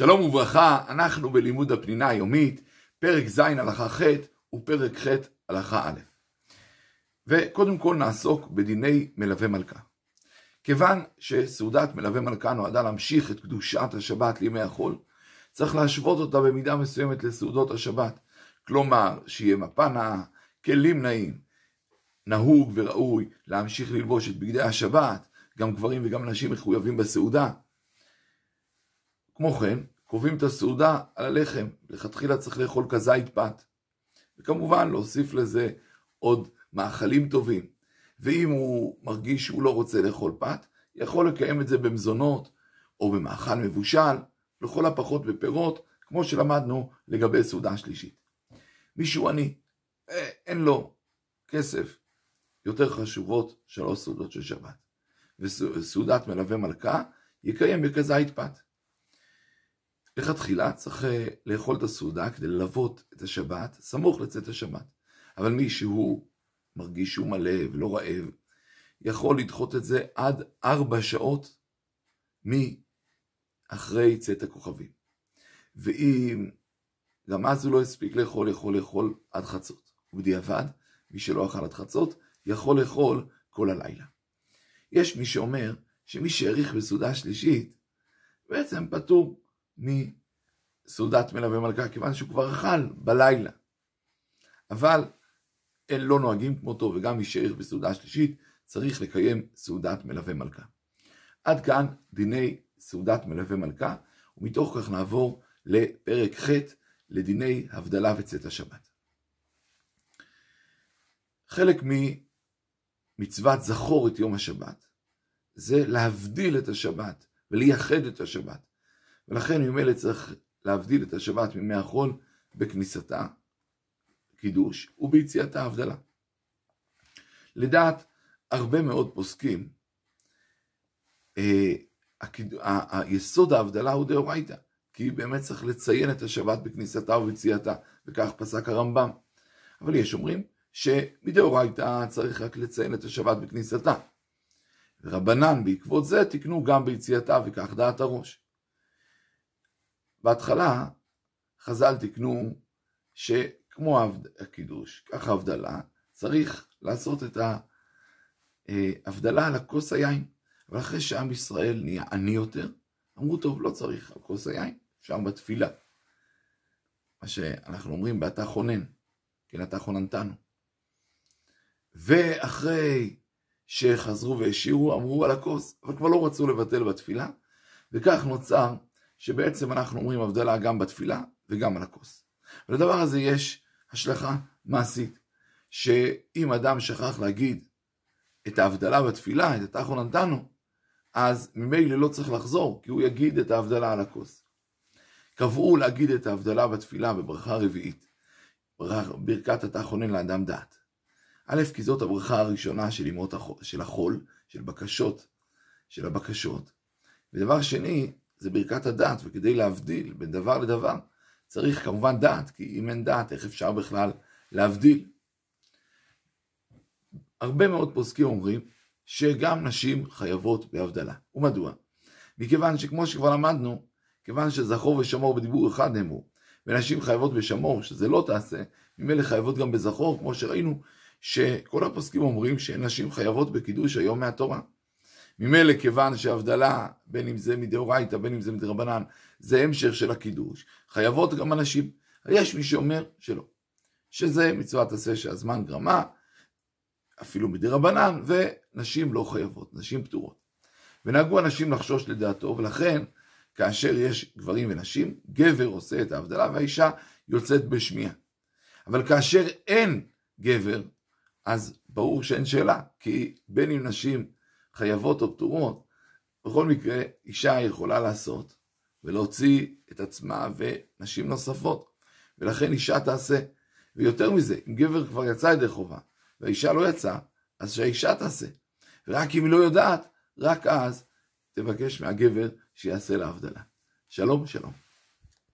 שלום וברכה, אנחנו בלימוד הפנינה היומית, פרק ז' הלכה ח' ופרק ח' הלכה א'. וקודם כל נעסוק בדיני מלווה מלכה. כיוון שסעודת מלווה מלכה נועדה להמשיך את קדושת השבת לימי החול, צריך להשוות אותה במידה מסוימת לסעודות השבת. כלומר, שיהיה מפה נאה, כלים נאים, נהוג וראוי להמשיך ללבוש את בגדי השבת, גם גברים וגם נשים מחויבים בסעודה. כמו כן, קובעים את הסעודה על הלחם, לכתחילה צריך לאכול כזית פת. וכמובן להוסיף לזה עוד מאכלים טובים. ואם הוא מרגיש שהוא לא רוצה לאכול פת, יכול לקיים את זה במזונות או במאכל מבושל, לכל הפחות בפירות, כמו שלמדנו לגבי סעודה שלישית. מישהו עני, אה, אין לו כסף, יותר חשובות שלוש סעודות של שבת. וסעודת מלווה מלכה יקיים בכזית פת. לכתחילה צריך אה, לאכול את הסעודה כדי ללוות את השבת, סמוך לצאת השבת. אבל מי שהוא מרגיש שהוא מלא ולא רעב, יכול לדחות את זה עד ארבע שעות מאחרי צאת הכוכבים. ואם גם אז הוא לא הספיק לאכול, יכול לאכול עד חצות. ובדיעבד, מי שלא אכל עד חצות, יכול לאכול כל הלילה. יש מי שאומר שמי שהאריך בסעודה שלישית, בעצם פטור מסעודת מלווה מלכה, כיוון שהוא כבר אכל בלילה. אבל לא נוהגים כמותו, וגם מי שהאריך בסעודה שלישית, צריך לקיים סעודת מלווה מלכה. עד כאן דיני סעודת מלווה מלכה, ומתוך כך נעבור לפרק ח' לדיני הבדלה וצאת השבת. חלק ממצוות זכור את יום השבת, זה להבדיל את השבת ולייחד את השבת. ולכן ממילא צריך להבדיל את השבת מימי החול בכניסתה, קידוש, וביציאתה הבדלה. לדעת הרבה מאוד פוסקים, אה, היסוד ההבדלה הוא דאורייתא, כי באמת צריך לציין את השבת בכניסתה וביציאתה, וכך פסק הרמב"ם. אבל יש אומרים שמדאורייתא צריך רק לציין את השבת בכניסתה. ורבנן בעקבות זה תיקנו גם ביציאתה וכך דעת הראש. בהתחלה חז"ל תיקנו שכמו הקידוש, ככה הבדלה, צריך לעשות את ההבדלה על הכוס היין. אבל אחרי שעם ישראל נהיה עני יותר, אמרו טוב, לא צריך על כוס היין, אפשר בתפילה. מה שאנחנו אומרים באתה חונן, כן, אתה חוננתנו. ואחרי שחזרו והשאירו, אמרו על הכוס, אבל כבר לא רצו לבטל בתפילה, וכך נוצר שבעצם אנחנו אומרים הבדלה גם בתפילה וגם על הכוס. ולדבר הזה יש השלכה מעשית, שאם אדם שכח להגיד את ההבדלה בתפילה, את התחון נתנו, אז ממילא לא צריך לחזור, כי הוא יגיד את ההבדלה על הכוס. קבעו להגיד את ההבדלה בתפילה בברכה רביעית, ברכת התחונן לאדם דעת. א', כי זאת הברכה הראשונה של החול, של החול, של בקשות, של הבקשות. ודבר שני, זה ברכת הדעת, וכדי להבדיל בין דבר לדבר, צריך כמובן דעת, כי אם אין דעת, איך אפשר בכלל להבדיל? הרבה מאוד פוסקים אומרים שגם נשים חייבות בהבדלה. ומדוע? מכיוון שכמו שכבר למדנו, כיוון שזכור ושמור בדיבור אחד נאמרו, ונשים חייבות בשמור, שזה לא תעשה, ממילא חייבות גם בזכור, כמו שראינו שכל הפוסקים אומרים שנשים חייבות בקידוש היום מהתורה. ממילא כיוון שהבדלה, בין אם זה מדאורייתא, בין אם זה מדרבנן, זה המשך של הקידוש, חייבות גם הנשים. יש מי שאומר שלא, שזה מצוות עשה שהזמן גרמה, אפילו מדרבנן, ונשים לא חייבות, נשים פטורות. ונהגו אנשים לחשוש לדעתו, ולכן כאשר יש גברים ונשים, גבר עושה את ההבדלה והאישה יוצאת בשמיעה. אבל כאשר אין גבר, אז ברור שאין שאלה, כי בין אם נשים חייבות או פטורות, בכל מקרה אישה יכולה לעשות ולהוציא את עצמה ונשים נוספות, ולכן אישה תעשה. ויותר מזה, אם גבר כבר יצא ידי חובה והאישה לא יצאה, אז שהאישה תעשה. ורק אם היא לא יודעת, רק אז תבקש מהגבר שיעשה לה הבדלה. שלום, שלום.